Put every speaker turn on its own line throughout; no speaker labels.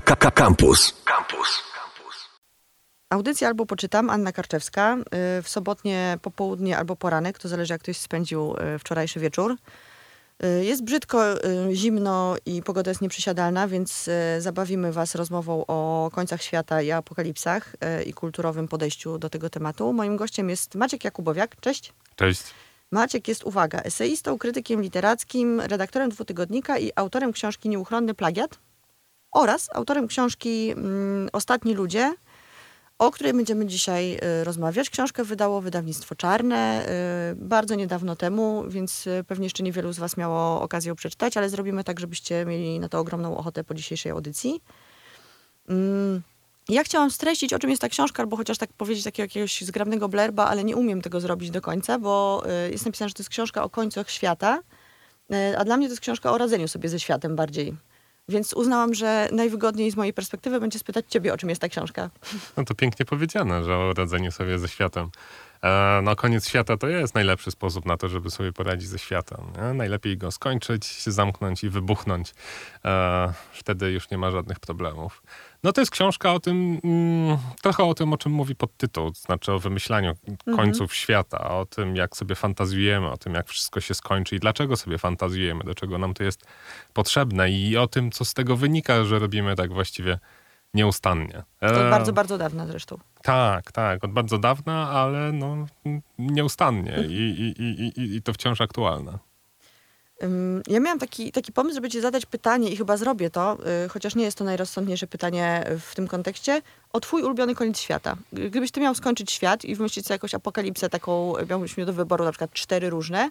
Campus. Campus.
Audycja albo poczytam, Anna Karczewska, y, w sobotnie popołudnie albo poranek, to zależy jak ktoś spędził y, wczorajszy wieczór. Y, Jest brzydko, zimno i pogoda jest nieprzysiadalna, więc zabawimy Was rozmową o końcach świata i apokalipsach i kulturowym podejściu do tego tematu. Moim gościem jest Maciek Jakubowiak. Cześć.
Cześć.
Maciek jest, uwaga, eseistą, krytykiem literackim, redaktorem dwutygodnika i autorem książki Nieuchronny Plagiat oraz autorem książki mm, Ostatni Ludzie, o której będziemy dzisiaj y, rozmawiać. Książkę wydało wydawnictwo Czarne y, bardzo niedawno temu, więc y, pewnie jeszcze niewielu z Was miało okazję przeczytać, ale zrobimy tak, żebyście mieli na to ogromną ochotę po dzisiejszej audycji. Mm, Ja chciałam streścić, o czym jest ta książka, albo chociaż tak powiedzieć takiego jakiegoś zgrabnego blerba, ale nie umiem tego zrobić do końca, bo jest napisane, że to jest książka o końcach świata, a dla mnie to jest książka o radzeniu sobie ze światem bardziej. Więc uznałam, że najwygodniej z mojej perspektywy będzie spytać ciebie, o czym jest ta książka.
No to pięknie powiedziane, że o radzeniu sobie ze światem. E, no koniec świata to jest najlepszy sposób na to, żeby sobie poradzić ze światem. Nie? Najlepiej go skończyć, się zamknąć i wybuchnąć. E, wtedy już nie ma żadnych problemów. No to jest książka o tym, mm, trochę o tym, o czym mówi podtytuł, znaczy o wymyślaniu końców świata, o tym, jak sobie fantazjujemy, o tym, jak wszystko się skończy i dlaczego sobie fantazjujemy, do czego nam to jest potrzebne i o tym, co z tego wynika, że robimy tak właściwie nieustannie.
Od
E,
bardzo, bardzo dawna zresztą.
tak, tak, od bardzo dawna, ale no, nieustannie i, i, i, i, i to wciąż aktualne.
Ja miałam taki, taki pomysł, żeby ci zadać pytanie i chyba zrobię to, y, chociaż nie jest to najrozsądniejsze pytanie w tym kontekście, o twój ulubiony koniec świata. Gdybyś ty miał skończyć świat i wymyślić sobie jakąś apokalipsę taką, miałbyś miał do wyboru na przykład cztery różne,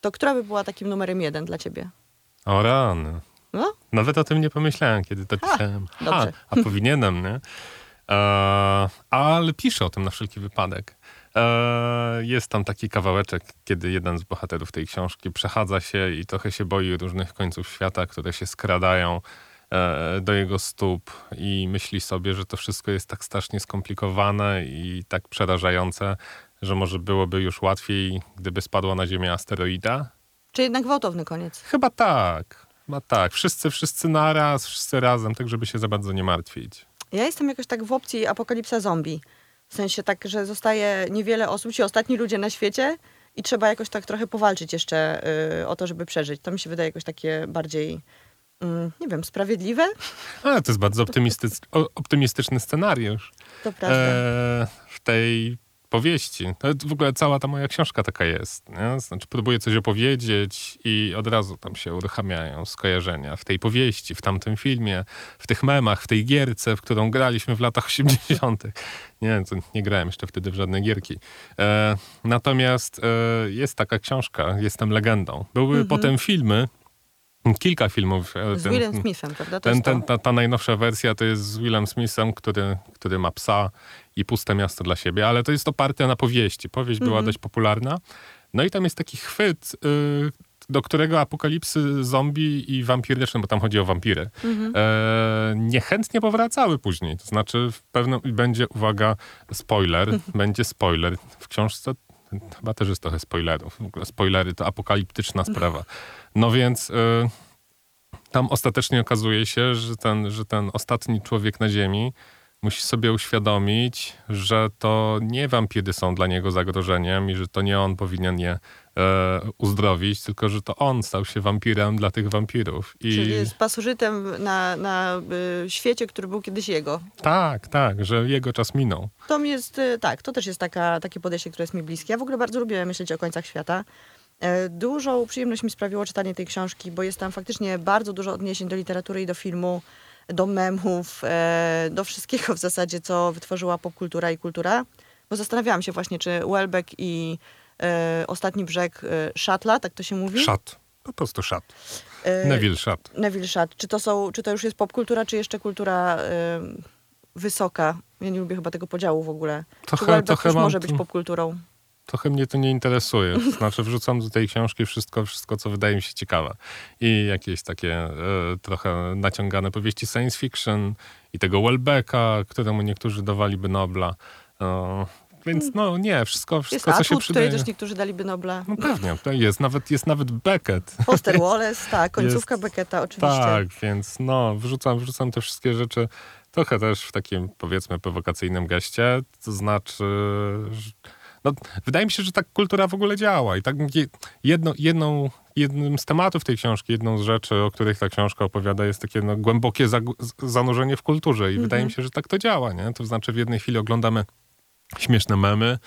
to która by była takim numerem jeden dla ciebie?
O rany.
No?
Nawet o tym nie pomyślałem, kiedy to
Ha,
pisałem. Ha,
dobrze.
a powinienem, nie? E, ale piszę o tym na wszelki wypadek. E, jest tam taki kawałeczek, kiedy jeden z bohaterów tej książki przechadza się i trochę się boi różnych końców świata, które się skradają e, do jego stóp i myśli sobie, że to wszystko jest tak strasznie skomplikowane i tak przerażające, że może byłoby już łatwiej, gdyby spadła na Ziemię asteroida.
Czy jednak gwałtowny koniec?
Chyba tak. Chyba tak. Wszyscy, wszyscy naraz, wszyscy razem, tak żeby się za bardzo nie martwić.
Ja jestem jakoś tak w opcji apokalipsa zombie. W sensie tak, że zostaje niewiele osób, ci ostatni ludzie na świecie i trzeba jakoś tak trochę powalczyć jeszcze y, o to, żeby przeżyć. To mi się wydaje jakoś takie bardziej, mm, nie wiem, sprawiedliwe?
Ale to jest bardzo optymistyczny scenariusz
To prawda.
e, w tej powieści. To w ogóle cała ta moja książka taka jest. Nie? Znaczy próbuję coś opowiedzieć i od razu tam się uruchamiają skojarzenia w tej powieści, w tamtym filmie, w tych memach, w tej gierce, w którą graliśmy w latach 80. Nie, nie grałem jeszcze wtedy w żadne gierki. E, natomiast e, jest taka książka, Jestem legendą. Były potem filmy, kilka filmów. e,
Z
ten-
Willem Smithem, prawda?
Ten, ten, ta, ta najnowsza wersja to jest z Willem Smithem, który, który ma psa i puste miasto dla siebie, ale to jest oparte na powieści. Powieść była dość popularna. No i tam jest taki chwyt, y, do którego apokalipsy zombie i wampiryczne, bo tam chodzi o wampiry, e, niechętnie powracały później. To znaczy w pewnym, będzie, uwaga, spoiler, będzie spoiler. W książce chyba też jest trochę spoilerów. W ogóle spoilery to apokaliptyczna sprawa. No więc... Y, tam ostatecznie okazuje się, że ten, że ten ostatni człowiek na Ziemi musi sobie uświadomić, że to nie wampiry są dla niego zagrożeniem i że to nie on powinien je e, uzdrowić, tylko że to on stał się wampirem dla tych wampirów. I
Czyli jest pasożytem na, na y, świecie, który był kiedyś jego.
tak, tak, że jego czas minął.
To jest, y, tak, to też jest taka, takie podejście, które jest mi bliskie. Ja w ogóle bardzo lubię myśleć o końcach świata. E, Dużą przyjemność mi sprawiło czytanie tej książki, bo jest tam faktycznie bardzo dużo odniesień do literatury i do filmu, do memów, e, do wszystkiego w zasadzie, co wytworzyła popkultura i kultura. Bo zastanawiałam się właśnie, czy Welbeck i Ostatni Brzeg e, Szatla, tak to się mówi?
Szat. Po prostu szat.
E,
Neville szat.
Neville Szat. Czy to, są, czy to już jest popkultura, czy jeszcze kultura e, wysoka? Ja nie lubię chyba tego podziału w ogóle. czy
mam,
może być popkulturą?
trochę mnie to nie interesuje. To Znaczy wrzucam do tej książki wszystko, wszystko co wydaje mi się ciekawe. I jakieś takie e, trochę naciągane powieści science fiction i tego Welbecka, któremu niektórzy dawaliby Nobla. E, więc no nie, wszystko,
Jest
wszystko co się
Atwood,
przydaje.
której też niektórzy daliby Nobla.
No pewnie, to jest nawet, jest nawet Beckett.
Foster Wallace, tak, końcówka
Jest-
Becketta oczywiście.
Tak, więc no, wrzucam, wrzucam te wszystkie rzeczy trochę też w takim, powiedzmy, prowokacyjnym geście. To znaczy, no, wydaje mi się, że tak kultura w ogóle działa. I tak je- jedno, jedną, jednym z tematów tej książki, jedną z rzeczy, o których ta książka opowiada, jest takie no, głębokie zanurzenie w kulturze. I wydaje mi się, że tak to działa. Nie? To znaczy, w jednej chwili oglądamy śmieszne memy,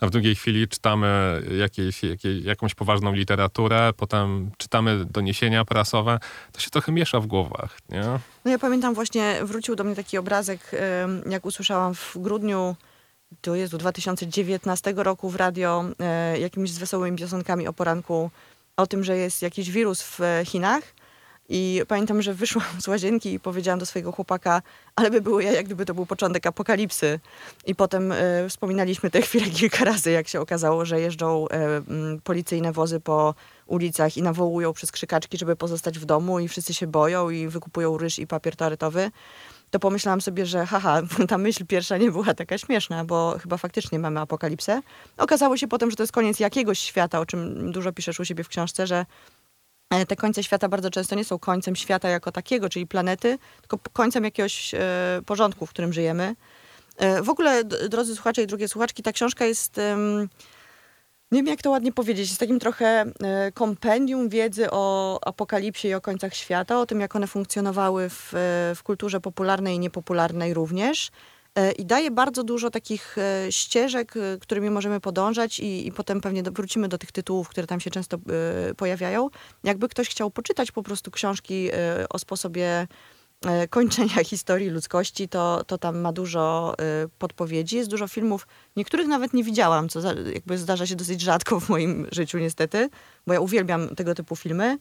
a w drugiej chwili czytamy jakieś, jakie, jakąś poważną literaturę, potem czytamy doniesienia prasowe. To się trochę miesza w głowach, nie?
No ja pamiętam właśnie, wrócił do mnie taki obrazek, jak usłyszałam w grudniu, to jest 2019 roku w radio, e, jakimiś z wesołymi piosenkami o poranku, o tym, że jest jakiś wirus w Chinach. I pamiętam, że wyszłam z łazienki i powiedziałam do swojego chłopaka, ale by było ja, jak gdyby to był początek apokalipsy. I potem e, wspominaliśmy tę chwilę kilka razy, jak się okazało, że jeżdżą e, m, policyjne wozy po ulicach i nawołują przez krzykaczki, żeby pozostać w domu i wszyscy się boją i wykupują ryż i papier toaletowy. To pomyślałam sobie, że haha, ta myśl pierwsza nie była taka śmieszna, bo chyba faktycznie mamy apokalipsę. Okazało się potem, że to jest koniec jakiegoś świata, o czym dużo piszesz u siebie w książce, że te końce świata bardzo często nie są końcem świata jako takiego, czyli planety, tylko końcem jakiegoś e, porządku, w którym żyjemy. E, w ogóle, drodzy słuchacze i drugie słuchaczki, ta książka jest... nie wiem, jak to ładnie powiedzieć. Jest takim trochę e, kompendium wiedzy o apokalipsie i o końcach świata, o tym, jak one funkcjonowały w, e, w kulturze popularnej i niepopularnej również. E, I daje bardzo dużo takich e, ścieżek, e, którymi możemy podążać, i, i potem pewnie wrócimy do tych tytułów, które tam się często pojawiają. Jakby ktoś chciał poczytać po prostu książki o sposobie kończenia historii ludzkości, to, to tam ma dużo podpowiedzi. Jest dużo filmów, niektórych nawet nie widziałam, co jakby zdarza się dosyć rzadko w moim życiu niestety, bo ja uwielbiam tego typu filmy.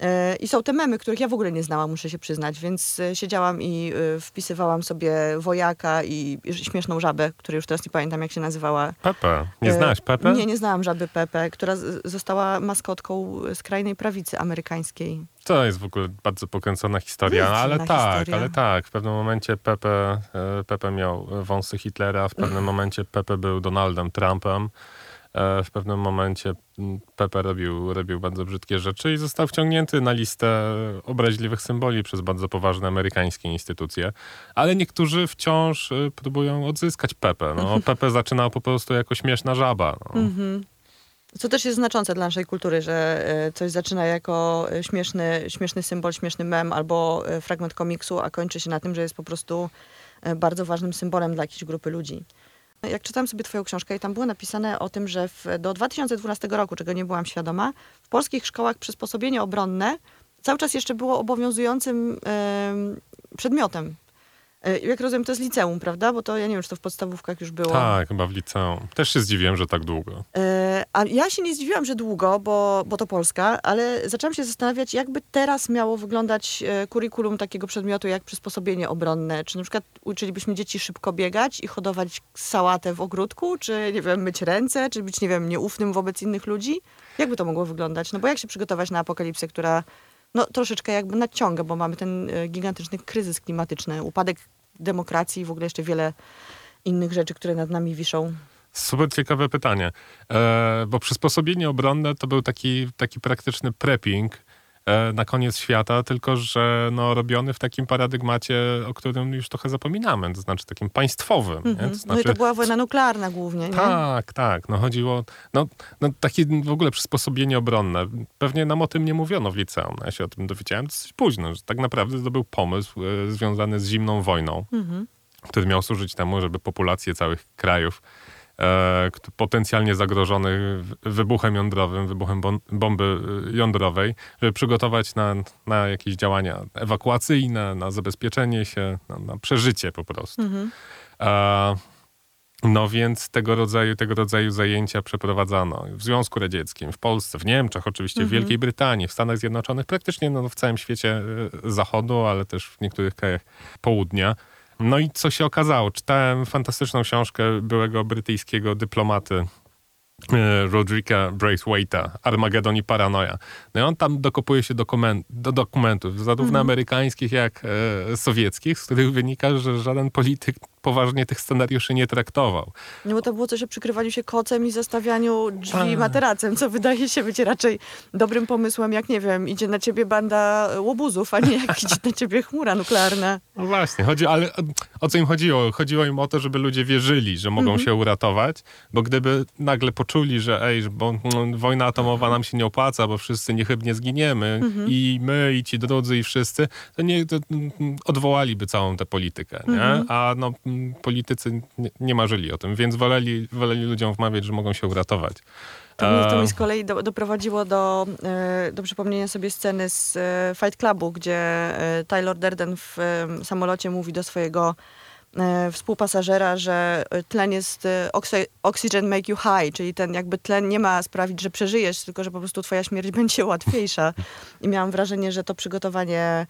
E, I są te memy, których ja w ogóle nie znałam, muszę się przyznać, więc e, siedziałam i e, wpisywałam sobie wojaka i śmieszną żabę, której już teraz nie pamiętam, jak się nazywała.
Pepe. Nie znasz Pepe?
Nie, nie znałam żaby Pepe, która została maskotką skrajnej prawicy amerykańskiej.
To jest w ogóle bardzo pokręcona historia, ale tak,
historia.
ale tak. W pewnym momencie Pepe, Pepe miał wąsy Hitlera, w pewnym momencie Pepe był Donaldem Trumpem, w pewnym momencie mm, Pepe robił, robił bardzo brzydkie rzeczy i został wciągnięty na listę obraźliwych symboli przez bardzo poważne amerykańskie instytucje. Ale niektórzy wciąż e, próbują odzyskać Pepe. No, Pepe zaczynał po prostu jako śmieszna żaba. No.
Mhm. Co też jest znaczące dla naszej kultury, że e, coś zaczyna jako e, śmieszny, śmieszny symbol, śmieszny mem albo e, fragment komiksu, a kończy się na tym, że jest po prostu e, bardzo ważnym symbolem dla jakiejś grupy ludzi. Jak czytałem sobie twoją książkę i tam było napisane o tym, że w, do 2012 roku, czego nie byłam świadoma, w polskich szkołach przysposobienie obronne cały czas jeszcze było obowiązującym em, przedmiotem. E, Jak rozumiem, to jest liceum, prawda? Bo to ja nie wiem, czy to w podstawówkach już było.
Tak, chyba w liceum. Też się zdziwiłem, że tak długo.
E, A ja się nie zdziwiłam, że długo, bo, bo to Polska, ale zaczęłam się zastanawiać, jakby teraz miało wyglądać e, kurikulum takiego przedmiotu jak przysposobienie obronne. Czy na przykład uczylibyśmy dzieci szybko biegać i hodować sałatę w ogródku, czy nie wiem, myć ręce, czy być, nie wiem, nieufnym wobec innych ludzi? Jakby to mogło wyglądać? No bo jak się przygotować na apokalipsę, która no, troszeczkę jakby nadciąga, bo mamy ten e, gigantyczny kryzys klimatyczny, upadek demokracji i w ogóle jeszcze wiele innych rzeczy, które nad nami wiszą.
Super ciekawe pytanie, e, bo przysposobienie obronne to był taki, taki praktyczny prepping na koniec świata, tylko że no, robiony w takim paradygmacie, o którym już trochę zapominamy, to znaczy takim państwowym. Nie? To znaczy,
No i to była wojna nuklearna głównie, nie?
Tak, tak. No chodziło, no, no takie w ogóle przysposobienie obronne. Pewnie nam o tym nie mówiono w liceum. Ja się o tym dowiedziałem dosyć późno, że tak naprawdę to był pomysł e, związany z zimną wojną,
Mhm.
który miał służyć temu, żeby populacje całych krajów e, potencjalnie zagrożonych w- wybuchem jądrowym, wybuchem bom- bomby e, jądrowej, żeby przygotować na, na jakieś działania ewakuacyjne, na zabezpieczenie się, na, na przeżycie po prostu.
Mhm.
E, no więc tego rodzaju, tego rodzaju zajęcia przeprowadzano w Związku Radzieckim, w Polsce, w Niemczech, oczywiście w Wielkiej Brytanii, w Stanach Zjednoczonych, praktycznie no, w całym świecie e, zachodu, ale też w niektórych krajach południa. No i co się okazało? Czytałem fantastyczną książkę byłego brytyjskiego dyplomaty e, Rodrika Braithwaite'a, Armagedon i Paranoja. No i on tam dokopuje się dokument, do dokumentów, zarówno amerykańskich, jak e, sowieckich, z których wynika, że żaden polityk poważnie tych scenariuszy nie traktował.
No bo to było coś o przykrywaniu się kocem i zostawianiu drzwi
Tak.
materacem, co wydaje się być raczej dobrym pomysłem, jak nie wiem, idzie na ciebie banda łobuzów, a nie jak idzie na ciebie chmura nuklearna.
No właśnie, chodzi, ale o- co im chodziło? Chodziło im o to, żeby ludzie wierzyli, że mogą się uratować, bo gdyby nagle poczuli, że ej, bo, no, wojna atomowa nam się nie opłaca, bo wszyscy niechybnie zginiemy i my, i ci drudzy, i wszyscy, to, nie, to mm, odwołaliby całą tę politykę, nie? A no, mm, politycy nie, marzyli o tym, więc woleli, woleli ludziom wmawiać, że mogą się uratować.
To mnie, to
E,
mi z kolei do, doprowadziło do, e, do przypomnienia sobie sceny z e, Fight Clubu, gdzie e, Tyler Durden w samolocie mówi do swojego współpasażera, że tlen jest oxy, oxygen make you high, czyli ten jakby tlen nie ma sprawić, że przeżyjesz, tylko że po prostu twoja śmierć będzie łatwiejsza. I miałam wrażenie, że to przygotowanie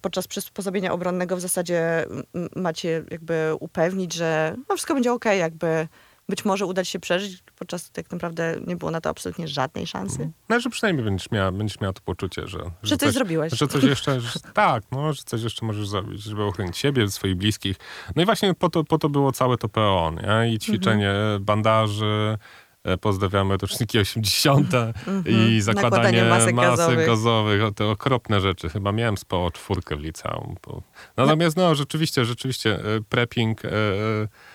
podczas przysposobienia obronnego w zasadzie macie jakby upewnić, że no wszystko będzie okej, jakby być może udać się przeżyć, podczas tak naprawdę nie było na to absolutnie żadnej szansy.
No, że przynajmniej będziesz miała, będziesz miała to poczucie, że...
Że coś zrobiłeś.
Że coś jeszcze... Że, tak, no, że coś jeszcze możesz zrobić, żeby ochronić siebie, swoich bliskich. No i właśnie po to, po to było całe to PO, nie? I ćwiczenie
Mhm.
bandaży, e, pozdrawiamy roczniki 80. i zakładanie
Mhm. Nakładanie masek
masek
gazowych.
gazowych. Te okropne rzeczy. Chyba miałem z PO czwórkę w liceum. Natomiast no, rzeczywiście, rzeczywiście e, prepping e, e,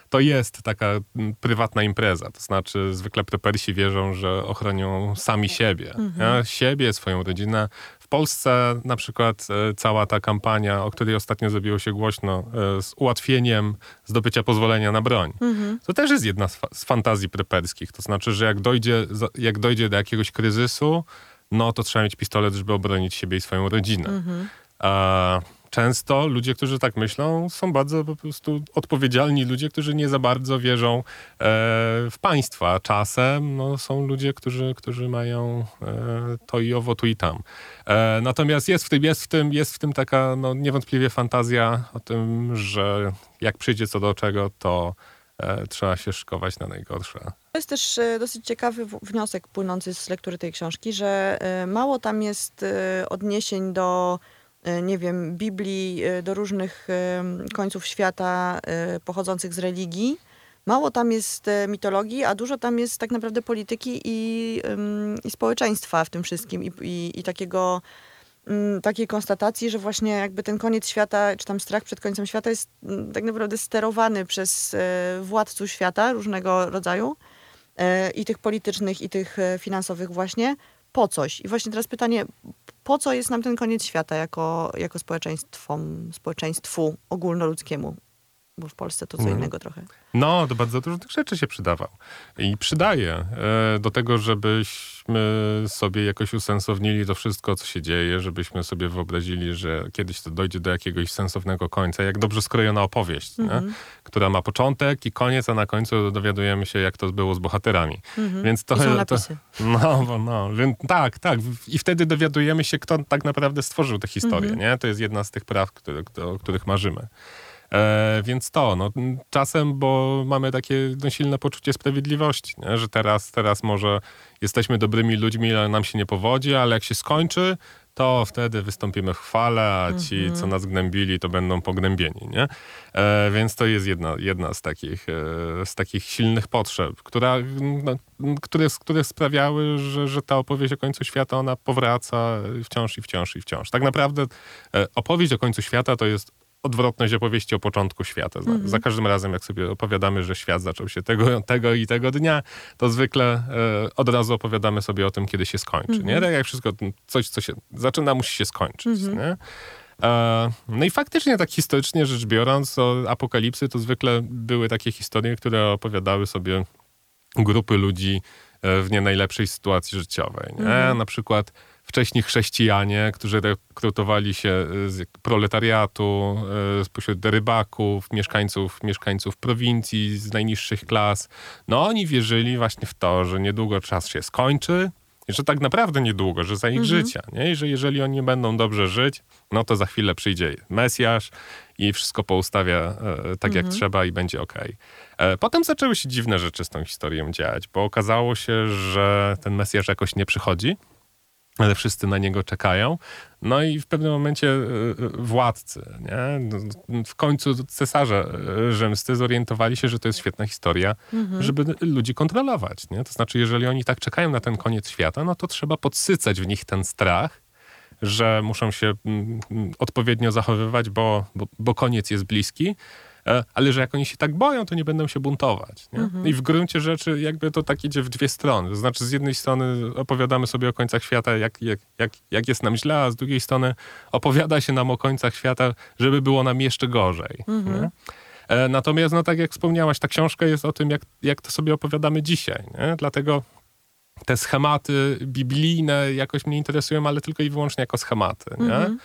to jest taka prywatna impreza. To znaczy zwykle prepersi wierzą, że ochronią sami siebie.
Mhm.
Nie? Siebie, swoją rodzinę. W Polsce na przykład e, cała ta kampania, o której ostatnio zrobiło się głośno, e, z ułatwieniem zdobycia pozwolenia na broń.
Mhm.
To też jest jedna z, fa- z fantazji preperskich. To znaczy, że jak dojdzie, jak dojdzie do jakiegoś kryzysu, no to trzeba mieć pistolet, żeby obronić siebie i swoją rodzinę.
Mhm.
A często ludzie, którzy tak myślą, są bardzo po prostu odpowiedzialni ludzie, którzy nie za bardzo wierzą e, w państwa. Czasem no, są ludzie, którzy, którzy mają e, to i owo, tu i tam. E, natomiast jest w tym, jest w tym, jest w tym taka no, niewątpliwie fantazja o tym, że jak przyjdzie co do czego, to trzeba się szkować na najgorsze.
To jest też dosyć ciekawy wniosek płynący z lektury tej książki, że mało tam jest odniesień do, nie wiem, Biblii, e, do różnych e, końców świata e, pochodzących z religii. Mało tam jest e, mitologii, a dużo tam jest tak naprawdę polityki i, i społeczeństwa w tym wszystkim i, i, i takiego mm, takiej konstatacji, że właśnie jakby ten koniec świata, czy tam strach przed końcem świata jest mm, tak naprawdę sterowany przez e, władców świata różnego rodzaju e, i tych politycznych, i tych e, finansowych właśnie, po coś. I właśnie teraz pytanie, po co jest nam ten koniec świata jako, jako społeczeństwom, społeczeństwu ogólnoludzkiemu? Bo w Polsce to co
Mhm.
innego trochę.
No, do bardzo różnych rzeczy się przydawał. I przydaje e, do tego, żebyśmy sobie jakoś usensownili to wszystko, co się dzieje, żebyśmy sobie wyobrazili, że kiedyś to dojdzie do jakiegoś sensownego końca, jak dobrze skrojona opowieść, nie? która ma początek i koniec, a na końcu dowiadujemy się, jak to było z bohaterami. Więc
I są
to, no, no, więc tak, tak. I wtedy dowiadujemy się, kto tak naprawdę stworzył tę historię, nie? To jest jedna z tych praw, które, o których marzymy. E, więc to, no, czasem, bo mamy takie no, silne poczucie sprawiedliwości, nie? że teraz, teraz może jesteśmy dobrymi ludźmi, ale nam się nie powodzi, ale jak się skończy, to wtedy wystąpimy w chwale, a ci, co nas gnębili, to będą pognębieni, nie? E, więc to jest jedna, jedna z, takich, e, z takich silnych potrzeb, która, no, które, które sprawiały, że, że ta opowieść o końcu świata, ona powraca wciąż i wciąż i wciąż. Tak naprawdę e, opowieść o końcu świata to jest odwrotność opowieści o początku świata. Za, za każdym razem, jak sobie opowiadamy, że świat zaczął się tego, tego i tego dnia, to zwykle e, od razu opowiadamy sobie o tym, kiedy się skończy. Nie? Tak jak wszystko, coś, co się zaczyna, musi się skończyć. Nie? E, no i faktycznie tak historycznie rzecz biorąc, o apokalipsy to zwykle były takie historie, które opowiadały sobie grupy ludzi e, w nie najlepszej sytuacji życiowej. Nie? Na przykład wcześni chrześcijanie, którzy rekrutowali się e, z proletariatu, e, spośród rybaków, mieszkańców, mieszkańców prowincji, z najniższych klas. No oni wierzyli właśnie w to, że niedługo czas się skończy, że tak naprawdę niedługo, że za ich życia, nie? I że jeżeli oni będą dobrze żyć, no to za chwilę przyjdzie Mesjasz i wszystko poustawia e, tak jak trzeba i będzie okej. E, Potem zaczęły się dziwne rzeczy z tą historią dziać, bo okazało się, że ten Mesjasz jakoś nie przychodzi. Ale wszyscy na niego czekają. No i w pewnym momencie e, e, władcy, nie? w końcu cesarze e, rzymscy zorientowali się, że to jest świetna historia, mhm. żeby ludzi kontrolować. Nie? To znaczy, jeżeli oni tak czekają na ten koniec świata, no to trzeba podsycać w nich ten strach, że muszą się mm, mm, odpowiednio zachowywać, bo, bo, bo koniec jest bliski. E, ale że jak oni się tak boją, to nie będą się buntować. Mhm. I w gruncie rzeczy jakby to tak idzie w dwie strony. To znaczy z jednej strony opowiadamy sobie o końcach świata, jak, jak, jak, jak jest nam źle, a z drugiej strony opowiada się nam o końcach świata, żeby było nam jeszcze gorzej. Mhm. E, natomiast, no tak jak wspomniałaś, ta książka jest o tym, jak, jak to sobie opowiadamy dzisiaj. Nie? Dlatego te schematy biblijne jakoś mnie interesują, ale tylko i wyłącznie jako schematy. Nie? Mhm.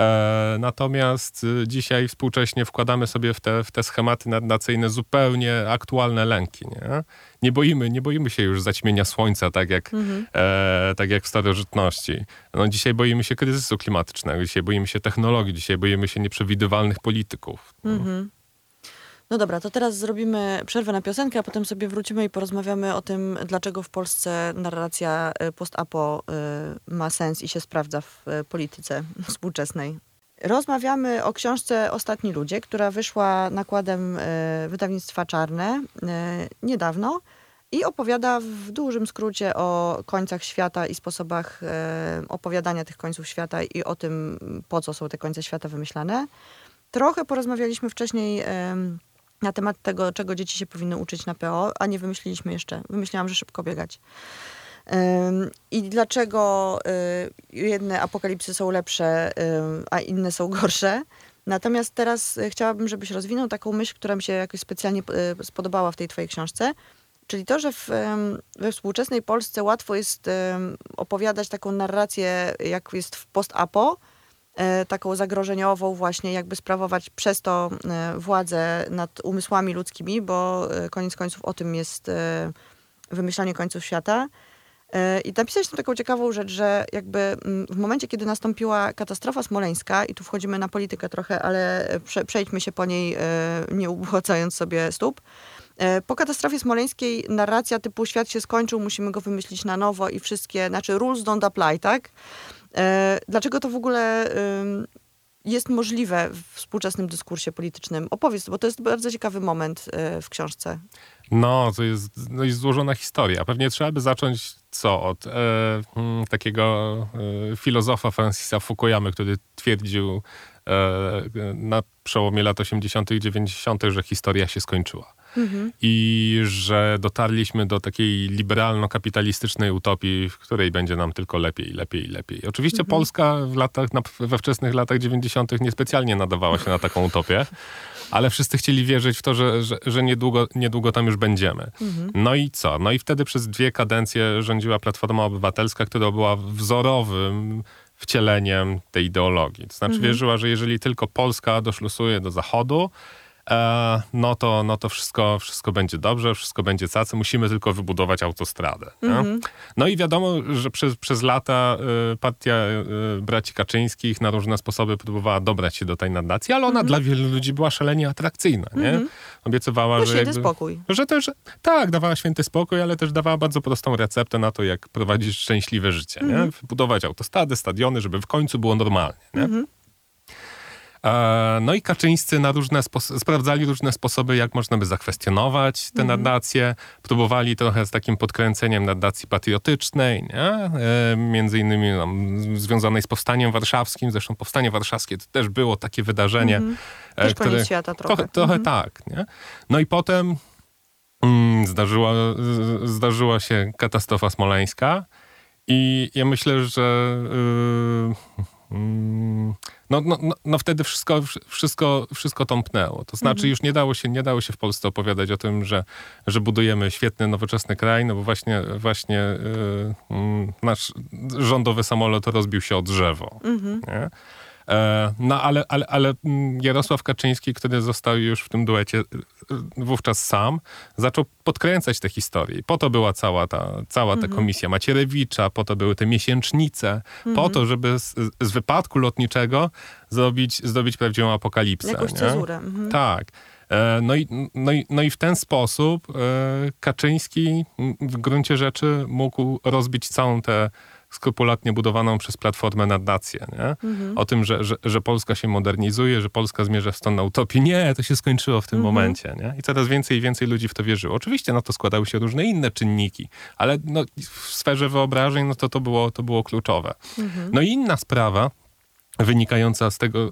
E, natomiast y, dzisiaj współcześnie wkładamy sobie w te, w te schematy narracyjne zupełnie aktualne lęki. Nie? nie boimy, nie boimy się już zaćmienia słońca, tak jak, mhm. e, tak jak w starożytności. No, dzisiaj boimy się kryzysu klimatycznego, dzisiaj boimy się technologii, dzisiaj boimy się nieprzewidywalnych polityków. Mhm.
No dobra, to teraz zrobimy przerwę na piosenkę, a potem sobie wrócimy i porozmawiamy o tym, dlaczego w Polsce narracja y, post-apo y, ma sens i się sprawdza w y, polityce współczesnej. Rozmawiamy o książce Ostatni Ludzie, która wyszła nakładem wydawnictwa Czarne niedawno i opowiada w dużym skrócie o końcach świata i sposobach opowiadania tych końców świata i o tym, po co są te końce świata wymyślane. Trochę porozmawialiśmy wcześniej na temat tego, czego dzieci się powinny uczyć na PO, a nie wymyśliliśmy jeszcze. Wymyśliłam, że szybko biegać. I dlaczego y, jedne apokalipsy są lepsze, a inne są gorsze. Natomiast teraz y, chciałabym, żebyś rozwinął taką myśl, która mi się jakoś specjalnie y, spodobała w tej twojej książce. Czyli to, że w, we współczesnej Polsce łatwo jest opowiadać taką narrację, jak jest w post-apo, taką zagrożeniową właśnie, jakby sprawować przez to e, władzę nad umysłami ludzkimi, bo e, koniec końców o tym jest wymyślanie końców świata. I napisałeś tam taką ciekawą rzecz, że jakby mm, w momencie, kiedy nastąpiła katastrofa smoleńska, i tu wchodzimy na politykę trochę, ale prze, przejdźmy się po niej, nie ubłocając sobie stóp. Po katastrofie smoleńskiej narracja typu świat się skończył, musimy go wymyślić na nowo i wszystkie, znaczy rules don't apply, tak? E, dlaczego to w ogóle jest możliwe w współczesnym dyskursie politycznym? Opowiedz, bo to jest bardzo ciekawy moment e, w książce.
No, to jest, no jest złożona historia. Pewnie trzeba by zacząć co? Od e, hmm, takiego e, filozofa Francisa Fukuyamy, który twierdził e, na przełomie lat 80. i 90., że historia się skończyła mhm. i że dotarliśmy do takiej liberalno-kapitalistycznej utopii, w której będzie nam tylko lepiej, lepiej, lepiej. Oczywiście mhm. Polska w latach, we wczesnych latach 90. niespecjalnie nadawała się na taką utopię, ale wszyscy chcieli wierzyć w to, że, że, że niedługo, niedługo tam już będziemy. Mhm. No i co? No i wtedy przez dwie kadencje rządziła Platforma Obywatelska, która była wzorowym wcieleniem tej ideologii. To znaczy mhm. wierzyła, że jeżeli tylko Polska doszlusuje do Zachodu, no to, no to wszystko, wszystko będzie dobrze, wszystko będzie cacy, musimy tylko wybudować autostradę. Mm-hmm. No i wiadomo, że przez, przez lata y, partia y, braci Kaczyńskich na różne sposoby próbowała dobrać się do tej nadacji, ale ona mm-hmm. dla wielu ludzi była szalenie atrakcyjna, nie? Mm-hmm. Obiecywała,
no, że... Jakby, spokój.
Że też, tak, dawała święty spokój, ale też dawała bardzo prostą receptę na to, jak prowadzić szczęśliwe życie, nie? Mhm. Wybudować autostrady, stadiony, żeby w końcu było normalnie, nie? E, no i Kaczyńscy na różne sprawdzali różne sposoby, jak można by zakwestionować te mhm. nadacje. Próbowali trochę z takim podkręceniem nadacji patriotycznej, nie? E, między innymi no, związanej z Powstaniem Warszawskim. Zresztą Powstanie Warszawskie to też było takie wydarzenie. Mhm.
E, też które, świata trochę.
Trochę, trochę mhm. tak. Nie? No i potem mm, zdarzyła, zdarzyła się katastrofa smoleńska i ja myślę, że... Yy, no, no, no, no, wtedy wszystko, wszystko, wszystko tąpnęło. To znaczy mhm. już nie dało, się, nie dało się w Polsce opowiadać o tym, że, że budujemy świetny, nowoczesny kraj, no bo właśnie, właśnie yy, nasz rządowy samolot rozbił się o drzewo. Mhm. E, no ale, ale, ale mm, Jarosław Kaczyński, który został już w tym duecie y, wówczas sam, zaczął podkręcać te historie. Po to była cała ta, cała ta mhm. komisja Macierewicza, po to były te miesięcznice, mhm. po to, żeby z, z, wypadku lotniczego zrobić, zrobić prawdziwą apokalipsę.
Jakąś cezurę. Mhm.
Tak. E, no i, no, i, no i w ten sposób e, Kaczyński w gruncie rzeczy mógł rozbić całą tę skrupulatnie budowaną przez Platformę narrację, nie?
Mhm.
O tym, że, że, że Polska się modernizuje, że Polska zmierza w stronę utopii. Nie, to się skończyło w tym
Mhm.
momencie, nie? I coraz więcej i więcej ludzi w to wierzyło. Oczywiście na to składały się różne inne czynniki, ale no, w sferze wyobrażeń, no to to było, to było kluczowe.
Mhm.
No i inna sprawa, wynikająca z tego,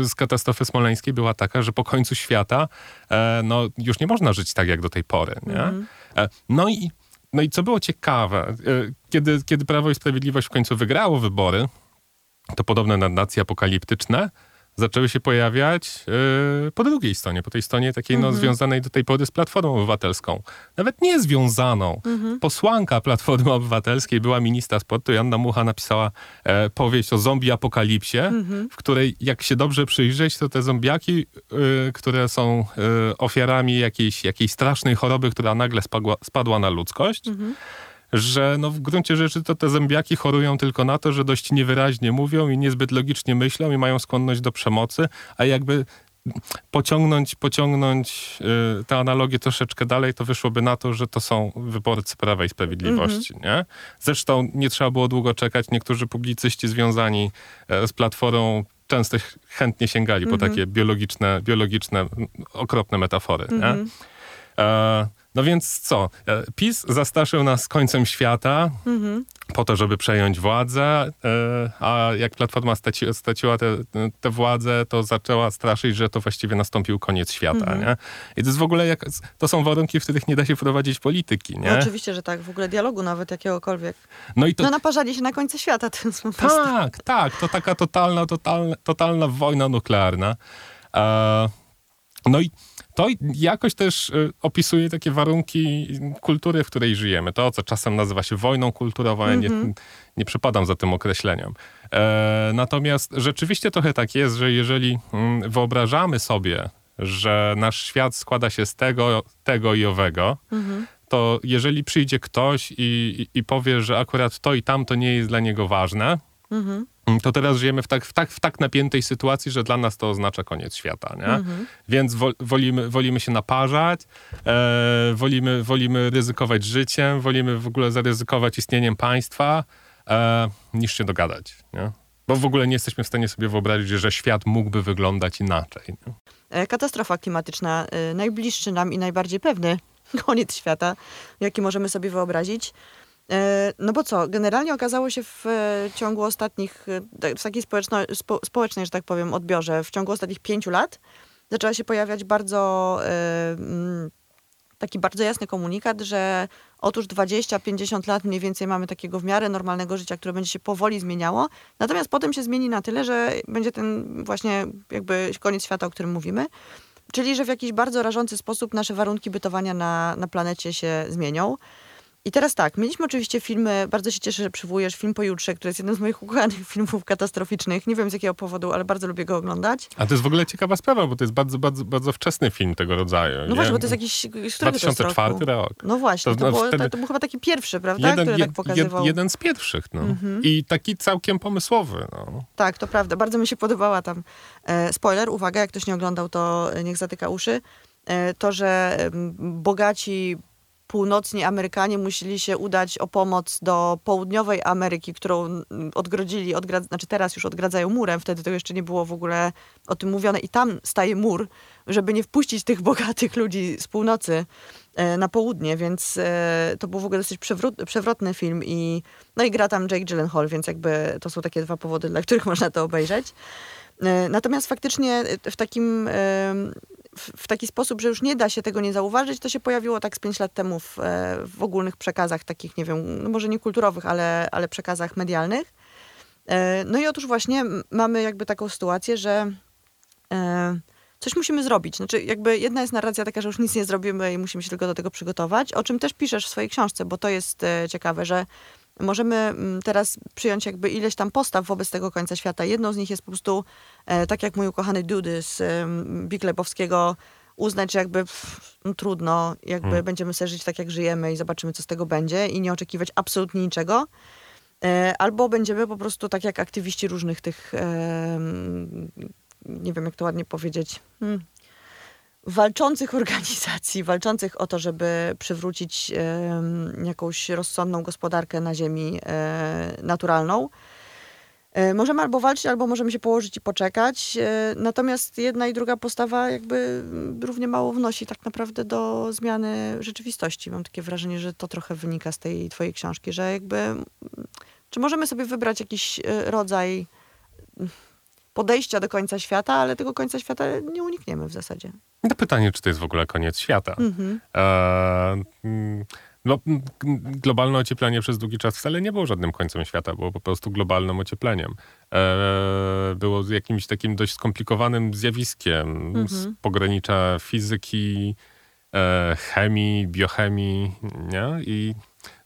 y, z katastrofy smoleńskiej była taka, że po końcu świata e, no, już nie można żyć tak jak do tej pory. Nie? E, No, i, no i co było ciekawe, e, kiedy, kiedy Prawo i Sprawiedliwość w końcu wygrało wybory, to podobne narracje apokaliptyczne zaczęły się pojawiać e, po drugiej stronie, po tej stronie takiej no, związanej do tej pory z Platformą Obywatelską. Nawet nie związaną. Posłanka Platformy Obywatelskiej, była ministra sportu, Janna Mucha napisała e, powieść o zombie apokalipsie, w której jak się dobrze przyjrzeć, to te zombiaki, e, które są e, ofiarami jakiejś, jakiejś strasznej choroby, która nagle spadła, spadła na ludzkość, że no w gruncie rzeczy to te zębiaki chorują tylko na to, że dość niewyraźnie mówią i niezbyt logicznie myślą i mają skłonność do przemocy, a jakby pociągnąć, pociągnąć y, tę analogię troszeczkę dalej, to wyszłoby na to, że to są wyborcy Prawa i Sprawiedliwości, nie? Zresztą nie trzeba było długo czekać. Niektórzy publicyści związani e, z Platformą często ch- chętnie sięgali po takie biologiczne, biologiczne, okropne metafory, nie? E, no więc co? E, PiS zastraszył nas końcem świata po to, żeby przejąć władzę, e, a jak Platforma straci, straciła tę władzę, to zaczęła straszyć, że to właściwie nastąpił koniec świata, nie? I to jest w ogóle, jak, to są warunki, w których nie da się prowadzić polityki, nie?
No, oczywiście, że tak. W ogóle dialogu nawet jakiegokolwiek.
No i to...
No naparzali się na końcu świata. Prostu...
Tak, tak, to taka totalna, totalna, totalna wojna nuklearna. E, no i to jakoś też e, opisuje takie warunki kultury, w której żyjemy. To, co czasem nazywa się wojną kulturową, ja nie, nie przypadam za tym określeniem. E, natomiast rzeczywiście trochę tak jest, że jeżeli mm, wyobrażamy sobie, że nasz świat składa się z tego, tego i owego, to jeżeli przyjdzie ktoś i, i, i powie, że akurat to i tamto nie jest dla niego ważne, to teraz żyjemy w tak, w, tak, w tak napiętej sytuacji, że dla nas to oznacza koniec świata. Nie? Więc wo, wolimy, wolimy się naparzać, e, wolimy, wolimy ryzykować życiem, wolimy w ogóle zaryzykować istnieniem państwa, e, niż się dogadać. Nie? Bo w ogóle nie jesteśmy w stanie sobie wyobrazić, że świat mógłby wyglądać inaczej. Nie?
E, Katastrofa klimatyczna, e, najbliższy nam i najbardziej pewny koniec świata, jaki możemy sobie wyobrazić. E, No bo co, generalnie okazało się w e, ciągu ostatnich, e, w takiej społeczno, spo, społecznej, że tak powiem, odbiorze, w ciągu ostatnich pięciu lat zaczęła się pojawiać bardzo mm, taki bardzo jasny komunikat, że otóż 20-50 lat mniej więcej mamy takiego w miarę normalnego życia, które będzie się powoli zmieniało, natomiast potem się zmieni na tyle, że będzie ten właśnie jakby koniec świata, o którym mówimy. Czyli, że w jakiś bardzo rażący sposób nasze warunki bytowania na, na planecie się zmienią. I teraz tak, mieliśmy oczywiście filmy, bardzo się cieszę, że przywołujesz film Pojutrze, który jest jednym z moich ukochanych filmów katastroficznych. Nie wiem z jakiego powodu, ale bardzo lubię go oglądać.
A to jest w ogóle ciekawa sprawa, bo to jest bardzo, bardzo, bardzo wczesny film tego rodzaju.
No
nie?
właśnie, bo to jest jakiś... Z którego to jest
2004
roku?
rok.
No właśnie,
To
to, było,
wtedy-
to, był chyba taki pierwszy, prawda?
jeden,
który
jed-
tak pokazywał. Mhm.
jed- jeden z pierwszych. No. I taki całkiem pomysłowy. No.
Tak, to prawda. Bardzo mi się podobała tam. E, spoiler, uwaga, jak ktoś nie oglądał, to e, niech zatyka uszy. E, to, że bogaci północni Amerykanie musieli się udać o pomoc do południowej Ameryki, którą mm, odgrodzili, odgra- znaczy teraz już odgradzają murem, wtedy to jeszcze nie było w ogóle o tym mówione i tam staje mur, żeby nie wpuścić tych bogatych ludzi z północy e, na południe, więc e, to był w ogóle dosyć przewrot, przewrotny film i no i gra tam Jake Gyllenhaal, więc jakby to są takie dwa powody, dla których można to obejrzeć. E, Natomiast faktycznie w takim w, taki sposób, że już nie da się tego nie zauważyć, to się pojawiło tak z pięć lat temu w, e, w ogólnych przekazach takich, nie wiem, no może nie kulturowych, ale, ale przekazach medialnych. E, No i otóż właśnie mamy jakby taką sytuację, że e, coś musimy zrobić. Znaczy jakby jedna jest narracja taka, że już nic nie zrobimy i musimy się tylko do tego przygotować, o czym też piszesz w swojej książce, bo to jest ciekawe, że możemy mm, teraz przyjąć jakby ileś tam postaw wobec tego końca świata. Jedną z nich jest po prostu, e, tak jak mój ukochany Dudy z Big Lebowskiego, uznać, że jakby pff, no, trudno, jakby będziemy sobie żyć tak, jak żyjemy i zobaczymy, co z tego będzie i nie oczekiwać absolutnie niczego. E, Albo będziemy po prostu tak jak aktywiści różnych tych, nie wiem jak to ładnie powiedzieć, hmm, walczących organizacji, walczących o to, żeby przywrócić jakąś rozsądną gospodarkę na ziemi e, naturalną. E, Możemy albo walczyć, albo możemy się położyć i poczekać. E, Natomiast jedna i druga postawa jakby równie mało wnosi tak naprawdę do zmiany rzeczywistości. Mam takie wrażenie, że to trochę wynika z tej twojej książki, że jakby czy możemy sobie wybrać jakiś rodzaj podejścia do końca świata, ale tego końca świata nie unikniemy w zasadzie.
No pytanie, czy to jest w ogóle koniec świata.
Mhm.
E, mm, no, globalne ocieplenie przez długi czas wcale nie było żadnym końcem świata, było po prostu globalnym ociepleniem. E, było jakimś takim dość skomplikowanym zjawiskiem z pogranicza fizyki, e, chemii, biochemii, nie? I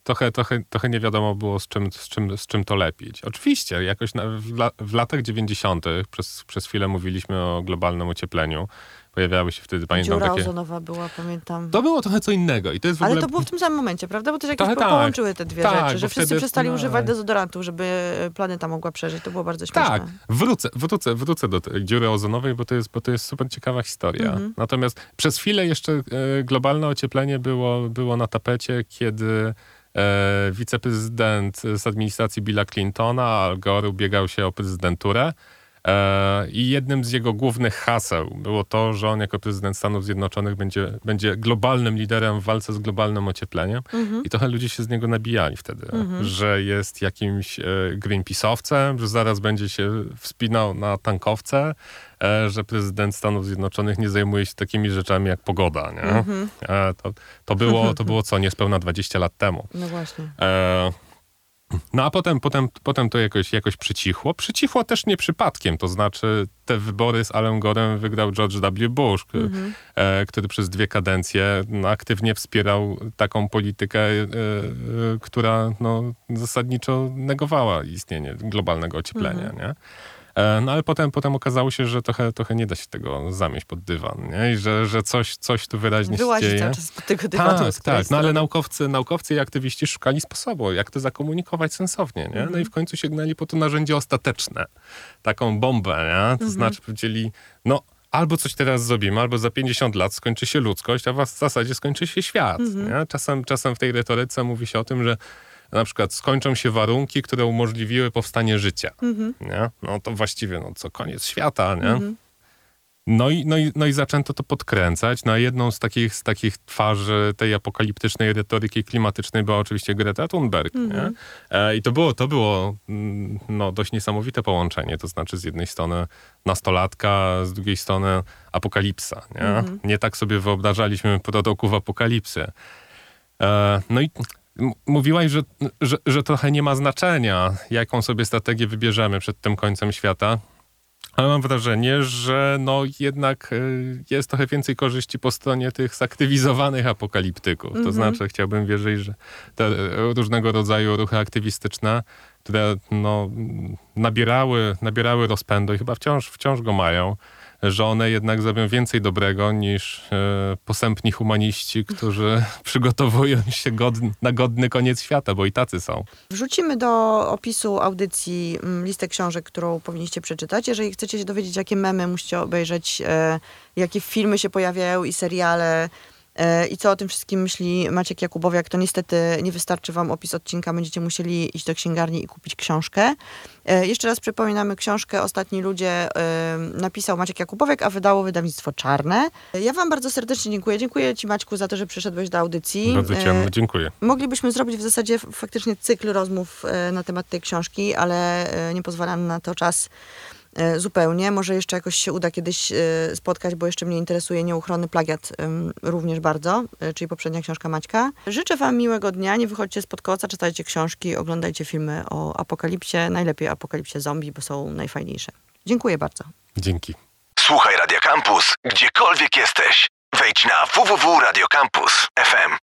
trochę, trochę, trochę nie wiadomo było, z czym, z czym, z czym to lepić. Oczywiście, jakoś na, w, la, w latach 90. Przez, przez chwilę mówiliśmy o globalnym ociepleniu. Pojawiały się wtedy, pamiętam,
Dziura
takie...
ozonowa była, pamiętam.
To było trochę co innego i to jest w
Ale
ogóle...
to było w tym samym momencie, prawda? Bo też jakieś
Trochę
po-
tak.
połączyły te dwie
Tak,
rzeczy, że wszyscy
wtedy-
przestali
tak.
używać dezodorantów, żeby planeta mogła przeżyć. To było bardzo śmieszne.
Tak, wrócę, wrócę, wrócę do tej dziury ozonowej, bo to jest, bo to jest super ciekawa historia.
Mhm.
Natomiast przez chwilę jeszcze e, globalne ocieplenie było, było na tapecie, kiedy e, wiceprezydent z administracji Billa Clintona, Al Gore, ubiegał się o prezydenturę. I jednym z jego głównych haseł było to, że on jako prezydent Stanów Zjednoczonych będzie, będzie globalnym liderem w walce z globalnym ociepleniem. I trochę ludzie się z niego nabijali wtedy, że jest jakimś e, Greenpeace'owcem, że zaraz będzie się wspinał na tankowce, e, że prezydent Stanów Zjednoczonych nie zajmuje się takimi rzeczami jak pogoda. Nie? E, to, to, było, to było co niespełna 20 lat temu.
No właśnie.
E, no a potem, potem, potem to jakoś, jakoś przycichło. Przycichło też nie przypadkiem, to znaczy te wybory z Alem Gorem wygrał George W. Bush, k- e, który przez dwie kadencje no, aktywnie wspierał taką politykę, e, e, która no, zasadniczo negowała istnienie globalnego ocieplenia. Nie? E, No ale potem, potem okazało się, że trochę, trochę nie da się tego zamieść pod dywan, nie? I że, że coś, coś tu wyraźnie się
Wyłazi
dzieje.
cały czas z tego dywanu.
Tak, tak. No ale naukowcy, naukowcy i aktywiści szukali sposobu, jak to zakomunikować sensownie, nie?
Mhm.
No i w końcu sięgnęli po to narzędzie ostateczne. Taką bombę, nie?
Mhm.
To znaczy powiedzieli, no albo coś teraz zrobimy, albo za 50 lat skończy się ludzkość, a w zasadzie skończy się świat.
Mhm.
Czasem, czasem w tej retoryce mówi się o tym, że na przykład skończą się warunki, które umożliwiły powstanie życia.
Mhm.
Nie? No to właściwie, no co, koniec świata, nie? No i, no, i, no i zaczęto to podkręcać. No, jedną z takich, z takich twarzy tej apokaliptycznej retoryki klimatycznej była oczywiście Greta Thunberg. Nie? E, I to było, to było mm, no, dość niesamowite połączenie. To znaczy z jednej strony nastolatka, z drugiej strony apokalipsa. Nie, nie tak sobie wyobrażaliśmy proroków apokalipsy. E, no i mówiłaś, że, że, że trochę nie ma znaczenia, jaką sobie strategię wybierzemy przed tym końcem świata. Ale mam wrażenie, że no jednak y, jest trochę więcej korzyści po stronie tych zaktywizowanych apokaliptyków. To znaczy chciałbym wierzyć, że te y, różnego rodzaju ruchy aktywistyczne, które no, mm, nabierały, nabierały rozpędu i chyba wciąż, wciąż go mają, że one jednak zrobią więcej dobrego niż e, posępni humaniści, którzy przygotowują się na godny koniec świata, bo i tacy są.
Wrzucimy do opisu audycji mm, listę książek, którą powinniście przeczytać. Jeżeli chcecie się dowiedzieć, jakie memy musicie obejrzeć, e, jakie filmy się pojawiają i seriale, i co o tym wszystkim myśli Maciek Jakubowiak, to niestety nie wystarczy wam opis odcinka. Będziecie musieli iść do księgarni i kupić książkę. E, jeszcze raz przypominamy książkę Ostatni ludzie e, napisał Maciek Jakubowiak, a wydało wydawnictwo Czarne. E, Ja wam bardzo serdecznie dziękuję. Dziękuję ci Maćku za to, że przyszedłeś do audycji.
Bardzo
E,
ciemno, dziękuję.
Moglibyśmy zrobić w zasadzie faktycznie cykl rozmów e, na temat tej książki, ale e, nie pozwala na to czas e, zupełnie. Może jeszcze jakoś się uda kiedyś e, spotkać, bo jeszcze mnie interesuje nieuchronny plagiat również bardzo, e, czyli poprzednia książka Maćka. Życzę wam miłego dnia, nie wychodźcie spod koca, czytajcie książki, oglądajcie filmy o apokalipsie, najlepiej apokalipsie zombie, bo są najfajniejsze. Dziękuję bardzo.
Dzięki.
Słuchaj Radio Campus, gdziekolwiek jesteś. Wejdź na www.radiocampus.fm.